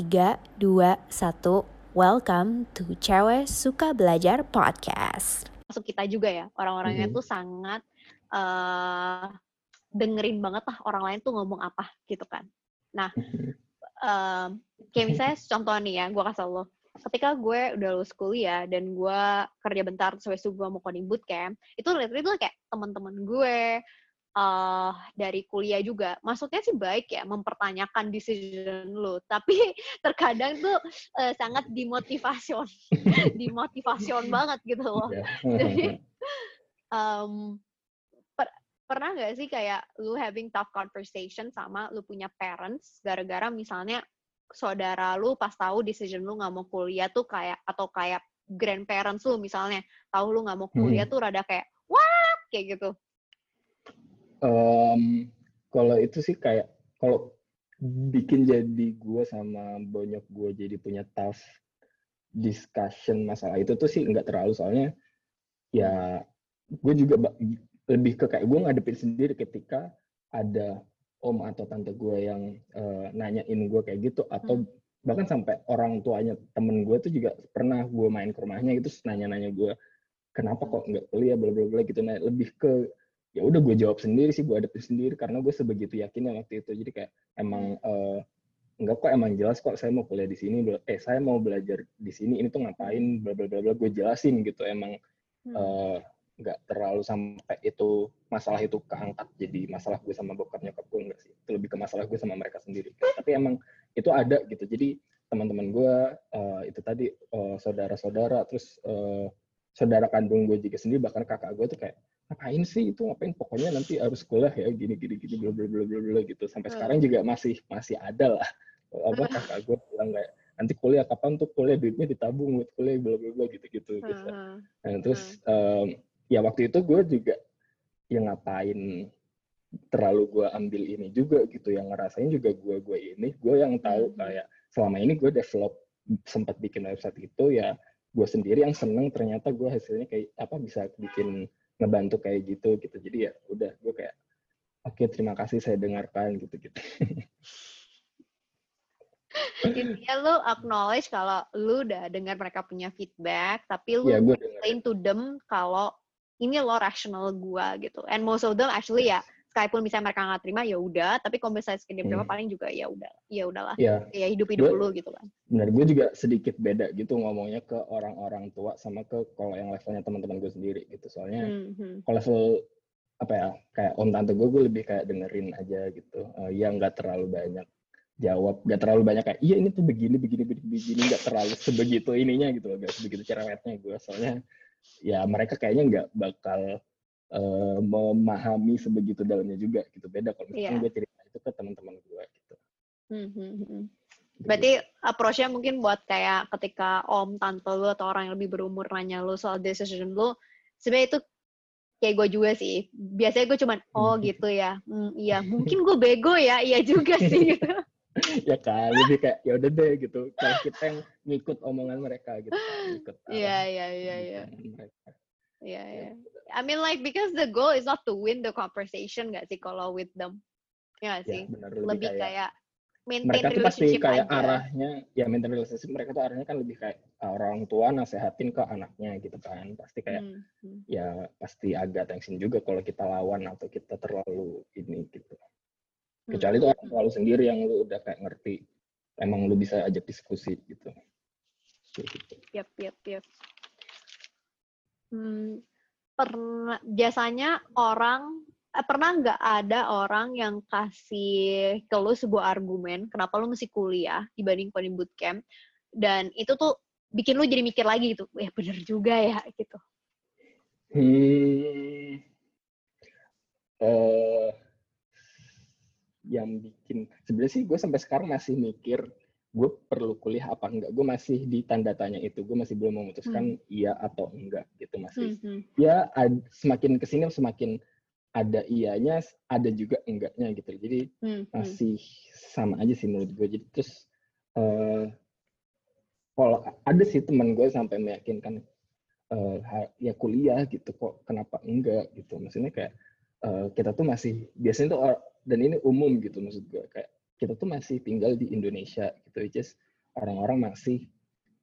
3, 2, 1. Welcome to Cewek Suka Belajar Podcast. Masuk kita juga ya, orang-orangnya Mhm. tuh sangat eh dengerin banget lah orang lain tuh ngomong apa gitu kan. Nah, em, kayak misalnya contoh nih ya, gue kasih lo. Ketika gue udah lulus kuliah dan gue kerja bentar terus habis itu gue mau coding bootcamp, itu literally tuh kayak teman-teman gue eh dari kuliah juga. Maksudnya sih baik ya, mempertanyakan decision lo. Tapi terkadang tuh eh, sangat dimotivation, dimotivation banget gitu loh. Ya. Jadi, em, per- pernah nggak sih kayak lu having tough conversation sama lu punya parents gara-gara misalnya saudara lu pas tahu decision lu nggak mau kuliah tuh kayak atau kayak grandparents lu misalnya tahu lu nggak mau kuliah Hmm. tuh rada kayak what kayak gitu. Em, kalau itu sih kayak kalau bikin jadi gue sama bonyok gue jadi punya tough discussion masalah itu tuh sih nggak terlalu. Soalnya ya gue juga lebih ke kayak gue ngadepin sendiri ketika ada om atau tante gue yang eh, nanyain gue kayak gitu atau bahkan sampai orang tuanya temen gue tuh juga pernah gue main ke rumahnya gitu nanya-nanya gue kenapa kok nggak kuliah? Bla bla bla gitu. Nah lebih ke ya udah gue jawab sendiri sih gue hadapin sendiri karena gue sebegitu yakinnya waktu itu. Jadi kayak emang eh, enggak kok emang jelas kok saya mau kuliah di sini eh saya mau belajar di sini ini tuh ngapain bla bla bla bla gue jelasin gitu. Emang Hmm. eh, nggak terlalu sampai itu masalah itu keangkat jadi masalah gue sama bokap nyokap gue enggak sih. Itu lebih ke masalah gue sama mereka sendiri. Tapi emang itu ada gitu. Jadi teman-teman gue eh, itu tadi eh, saudara-saudara terus eh, saudara kandung gue juga sendiri bahkan kakak gue tuh kayak ngapain sih itu? Ngapain? Pokoknya nanti harus kuliah ya gini gini gini bla bla bla bla bla gitu. Sampai Hmm. sekarang juga masih masih ada lah. Apa kakak gue bilang kayak nanti kuliah kapan tuh kuliah? Duitnya ditabung buat kuliah bla bla bla gitu gitu gitu Heeh. Nah, terus em, ya waktu itu gue juga ya ngapain terlalu gue ambil ini juga gitu. Yang ngerasain juga gue gue ini. Gue yang tahu kayak selama ini gue develop sempat bikin website itu ya gue sendiri yang seneng ternyata gue hasilnya kayak apa bisa bikin ngebantu kayak gitu gitu. Jadi ya udah gue kayak oke terima kasih saya dengarkan gitu gitu. Intinya lu acknowledge kalau lu udah dengar mereka punya feedback, tapi lu ya gue denger explain to them kalau ini lo rational gua gitu. And most of them actually ya sekalipun misalnya mereka nggak terima ya udah, tapi kalau misalnya sekedar terima Hmm. paling juga ya udah, ya udahlah. ya Ya hidup hidup dulu gitu kan. benar gue juga sedikit beda gitu ngomongnya ke orang-orang tua sama ke kalau yang levelnya teman-teman gue sendiri gitu soalnya Hmm, hmm. kalau level apa ya kayak om tante gue gue lebih kayak dengerin aja gitu Eh, ya nggak terlalu banyak jawab nggak terlalu banyak kayak iya ini tuh begini begini begini begini nggak terlalu sebegitu ininya gitu loh nggak sebegitu cerewetnya gue soalnya ya mereka kayaknya nggak bakal eh, memahami sebegitu dalamnya juga gitu beda kalau misalkan Iya. gue cerita itu ke teman-teman gue gitu Hmm, hmm, hmm. Berarti approach-nya mungkin buat kayak ketika om, tante lu atau orang yang lebih berumur nanya lu soal decision lu, sebenarnya itu kayak gue juga sih. Biasanya gue cuman, oh gitu ya, Hmm, iya mungkin gue bego ya, iya juga sih. gitu. ya kan lebih kayak ya udah deh gitu kalau kita yang ngikut omongan mereka gitu kan, ngikut Iya, arah iya, iya, iya. Omongan mereka. Iya, iya. I mean like because the goal is not to win the conversation gak sih kalau with them? Ya nggak ya sih? benar Lebih, lebih, kayak, kayak maintain mereka tuh pasti kayak aja. arahnya ya maintain relationship mereka tuh arahnya kan lebih kayak uh, orang tua nasehatin ke anaknya gitu kan pasti kayak Hmm, hmm. ya pasti agak tension juga kalau kita lawan atau kita terlalu ini gitu Hmm. kecuali itu orang tua lu sendiri yang lu udah kayak ngerti emang lu bisa ajak diskusi gitu gitu. Yap, yap, yap. Hmm, pernah biasanya orang eh, pernah nggak ada orang yang kasih ke lu sebuah argumen kenapa lu mesti kuliah dibanding coding bootcamp dan itu tuh bikin lu jadi mikir lagi gitu, ya bener juga ya gitu. Hmm. Eh, yang bikin sebenarnya sih gue sampai sekarang masih mikir gue perlu kuliah apa enggak? Gue masih di tanda tanya itu. Gue masih belum memutuskan iya atau enggak gitu masih Hmm, hmm. ya ad- semakin ke sini semakin ada iyanya ada juga enggaknya gitu. Jadi Hmm, hmm. masih sama aja sih menurut gue jadi terus eh kalau ada sih teman gue sampai meyakinkan eh, ha- ya kuliah gitu kok kenapa enggak gitu. Maksudnya kayak eh, kita tuh masih biasanya tuh dan ini umum gitu maksud gue kayak kita tuh masih tinggal di Indonesia gitu is orang-orang masih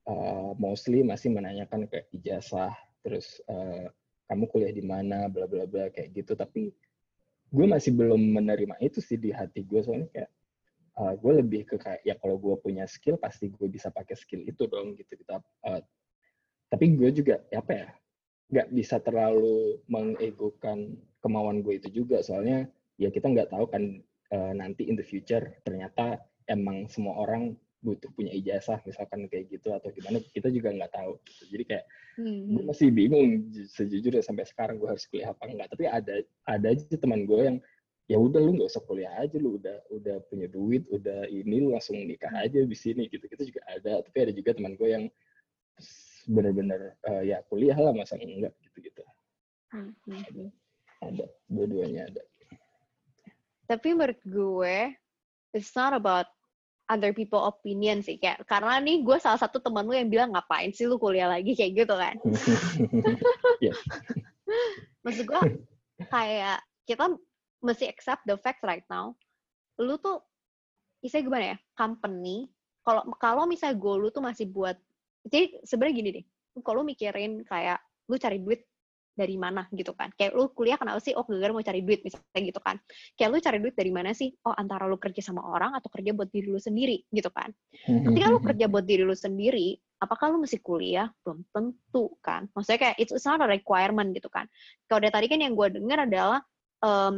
uh, mostly masih menanyakan kayak ijazah terus uh, kamu kuliah di mana bla bla bla kayak gitu. Tapi gue masih belum menerima itu sih di hati gue soalnya kayak uh, gue lebih ke kayak ya kalau gue punya skill pasti gue bisa pakai skill itu dong gitu kita uh, tapi gue juga ya apa ya nggak bisa terlalu mengegokan kemauan gue itu juga. Soalnya ya kita nggak tahu kan uh, nanti in the future ternyata emang semua orang butuh punya ijazah misalkan kayak gitu atau gimana kita juga nggak tahu gitu. jadi kayak hmm. gue masih bingung sejujurnya sampai sekarang gue harus kuliah apa enggak tapi ada ada aja teman gue yang ya udah lu nggak usah kuliah aja lu udah udah punya duit udah ini lu langsung nikah hmm. aja di sini gitu gitu juga ada tapi ada juga teman gue yang benar-benar uh, ya kuliah lah masa enggak gitu gitu hmm. ada, ada dua-duanya ada tapi menurut gue it's not about other people opinion sih kayak karena nih gue salah satu teman lu yang bilang ngapain sih lu kuliah lagi? kayak gitu kan. Maksud gue kayak kita mesti accept the fact right now. Lu tuh istilahnya gimana ya company kalau kalau misalnya goal lu tuh masih buat jadi sebenarnya gini deh kalau mikirin kayak lu cari duit dari mana gitu kan. Kayak lu kuliah kenapa sih? Oh, gara-gara mau cari duit misalnya gitu kan. Kayak lu cari duit dari mana sih? Oh, antara lu kerja sama orang atau kerja buat diri lu sendiri gitu kan. Ketika lu kerja buat diri lu sendiri, apakah lu mesti kuliah? Belum tentu kan. Maksudnya kayak it's not a requirement gitu kan. Kalau dari tadi kan yang gue dengar adalah um,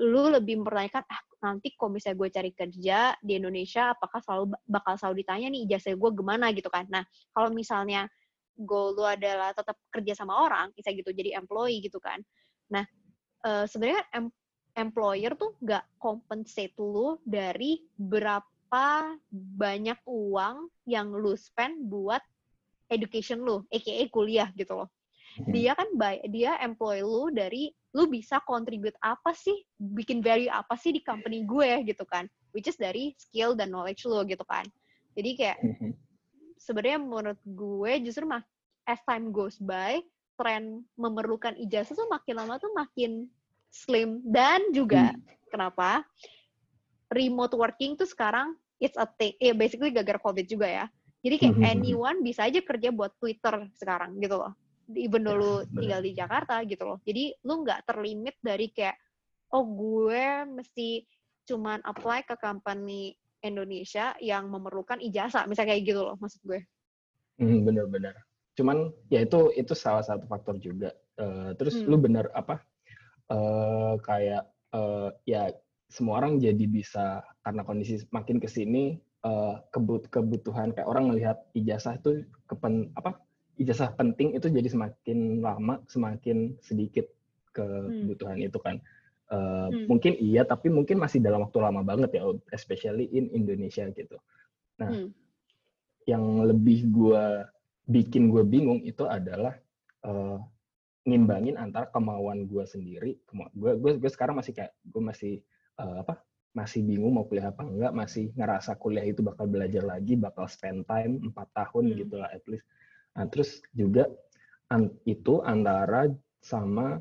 lu lebih mempertanyakan ah nanti kalau misalnya gue cari kerja di Indonesia apakah selalu bakal selalu ditanya nih ijazah gue gimana gitu kan nah kalau misalnya goal lu adalah tetap kerja sama orang, bisa gitu jadi employee gitu kan. Nah, uh, sebenarnya em employer tuh nggak compensate lu dari berapa banyak uang yang lu spend buat education lu, aka kuliah gitu loh. Hmm. Dia kan dia employ lu dari lu bisa contribute apa sih, bikin value apa sih di company gue gitu kan, which is dari skill dan knowledge lu gitu kan. Jadi kayak hmm sebenarnya menurut gue justru mak as time goes by tren memerlukan ijazah tuh makin lama tuh makin slim. Dan juga hmm. kenapa? Remote working tuh sekarang it's a thing ya basically gagal covid juga ya. Jadi kayak hmm. anyone bisa aja kerja buat Twitter sekarang gitu loh. Even dulu tinggal di Jakarta gitu loh. Jadi lu nggak terlimit dari kayak oh gue mesti cuman apply ke company Indonesia yang memerlukan ijazah, misalnya kayak gitu loh, maksud gue. Hmm, bener-bener. Cuman ya itu itu salah satu faktor juga. Uh, terus hmm. lu bener apa? Uh, kayak uh, ya semua orang jadi bisa karena kondisi makin ke sini uh, kebut kebutuhan kayak orang melihat ijazah itu kepen apa ijazah penting itu jadi semakin lama semakin sedikit hmm. kebutuhan hmm. itu kan Uh, hmm. Mungkin iya, tapi mungkin masih dalam waktu lama banget ya, especially in Indonesia gitu. Nah, hmm. yang lebih gue bikin gue bingung itu adalah uh, ngimbangin antara kemauan gue sendiri, gue gue gue sekarang masih kayak gue masih uh, apa? Masih bingung mau kuliah apa enggak, masih ngerasa kuliah itu bakal belajar lagi, bakal spend time empat tahun hmm. gitu lah at least. Nah, terus juga an itu antara sama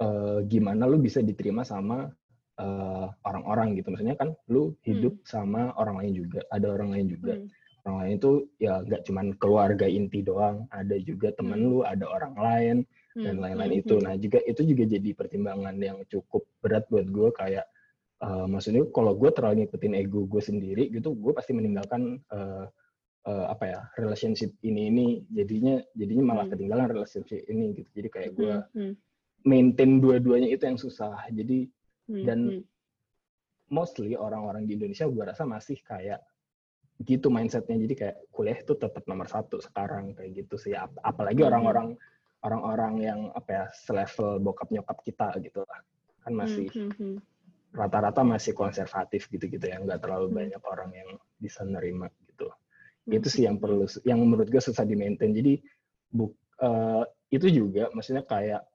uh, gimana lu bisa diterima sama uh, orang-orang gitu maksudnya kan lu hidup hmm. sama orang lain juga ada orang lain juga hmm. orang lain itu ya nggak cuman keluarga inti doang ada juga temen hmm. lu ada orang lain hmm. dan lain-lain hmm. itu hmm. nah juga itu juga jadi pertimbangan yang cukup berat buat gue kayak uh, maksudnya kalau gue terlalu ngikutin ego gue sendiri gitu gue pasti meninggalkan uh, uh, apa ya relationship ini ini jadinya jadinya malah hmm. ketinggalan relationship ini gitu jadi kayak gue hmm maintain dua-duanya itu yang susah. Jadi hmm, dan hmm. mostly orang-orang di Indonesia gue rasa masih kayak gitu mindsetnya. Jadi kayak kuliah itu tetap nomor satu sekarang kayak gitu sih. Ap apalagi hmm. orang-orang hmm. orang-orang yang apa ya selevel bokap nyokap kita gitu lah. Kan masih hmm, rata-rata masih konservatif gitu-gitu ya. Nggak terlalu hmm. banyak orang yang bisa nerima gitu. Itu sih yang perlu yang menurut gue susah di maintain. Jadi buk, uh, itu juga maksudnya kayak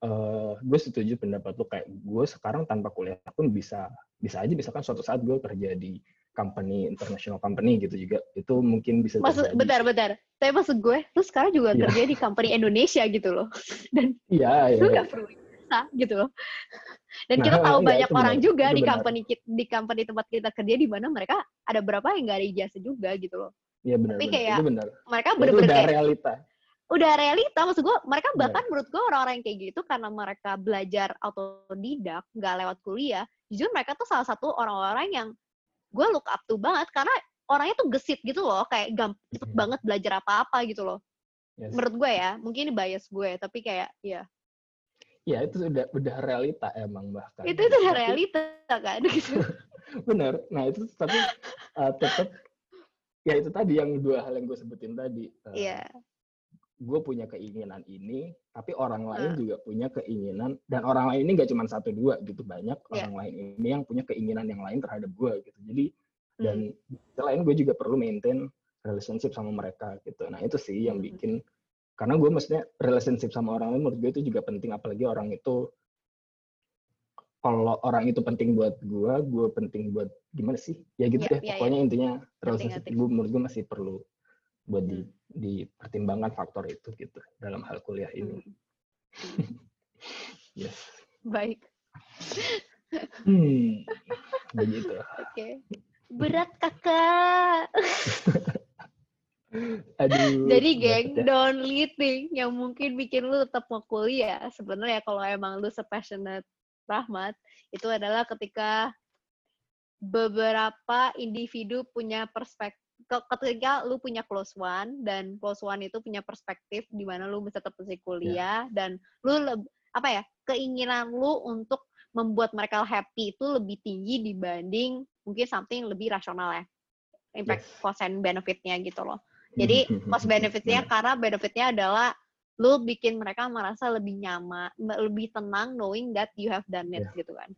uh, gue setuju pendapat lo kayak gue sekarang tanpa kuliah pun bisa bisa aja misalkan suatu saat gue kerja di company international company gitu juga itu mungkin bisa maksud bentar bentar tapi maksud gue lu sekarang juga yeah. kerja di company Indonesia gitu loh dan iya yeah, lu yeah. gak perlu bisa gitu loh Dan Nah, kita tahu enggak, banyak orang benar, juga di benar. company di company tempat kita kerja di mana mereka ada berapa yang nggak ada ijazah juga gitu loh. Iya benar Tapi benar. kayak itu benar. Mereka kayak realita. Udah realita maksud gue mereka Benar. bahkan menurut gue orang-orang yang kayak gitu karena mereka belajar autodidak nggak lewat kuliah jujur mereka tuh salah satu orang-orang yang gue look up to banget karena orangnya tuh gesit gitu loh kayak gam cepet Mhm. banget belajar apa-apa gitu loh Yes. menurut gue ya mungkin ini bias gue tapi kayak ya Ya itu udah udah realita emang bahkan. itu itu udah Tapi- realita kan gitu Benar. Nah itu tapi uh, tetap ya itu tadi yang dua hal yang gue sebutin tadi. Uh, Iya Gue punya keinginan ini, tapi orang lain Hmm. juga punya keinginan dan orang lain ini nggak cuma satu dua gitu banyak Iya. orang lain ini yang punya keinginan yang lain terhadap gue gitu. Jadi Hmm. dan selain gue juga perlu maintain relationship sama mereka gitu. Nah itu sih yang Hmm. bikin karena gue maksudnya relationship sama orang lain menurut gue itu juga penting apalagi orang itu kalau orang itu penting buat gue, gue penting buat gimana sih? Ya gitu Iya, deh. iya, Pokoknya intinya relationship gue menurut gue masih perlu buat di, Hmm. dipertimbangkan faktor itu gitu dalam hal kuliah ini. Hmm. Yes. baik Hmm. Begitu. oke berat kakak Aduh. Jadi geng, ya. only thing yang mungkin bikin lu tetap mau kuliah sebenarnya kalau emang lu sepassionate Rahmat itu adalah ketika beberapa individu punya perspektif ketika lu punya close one dan close one itu punya perspektif di mana lu bisa tetap bisa kuliah dan lu apa ya keinginan lu untuk membuat mereka happy itu lebih tinggi dibanding mungkin something lebih rasional ya impact Yes. cost and benefitnya gitu loh jadi cost benefitnya Benar. karena benefitnya adalah lu bikin mereka merasa lebih nyaman, lebih tenang knowing that you have done it Yeah. gitu kan.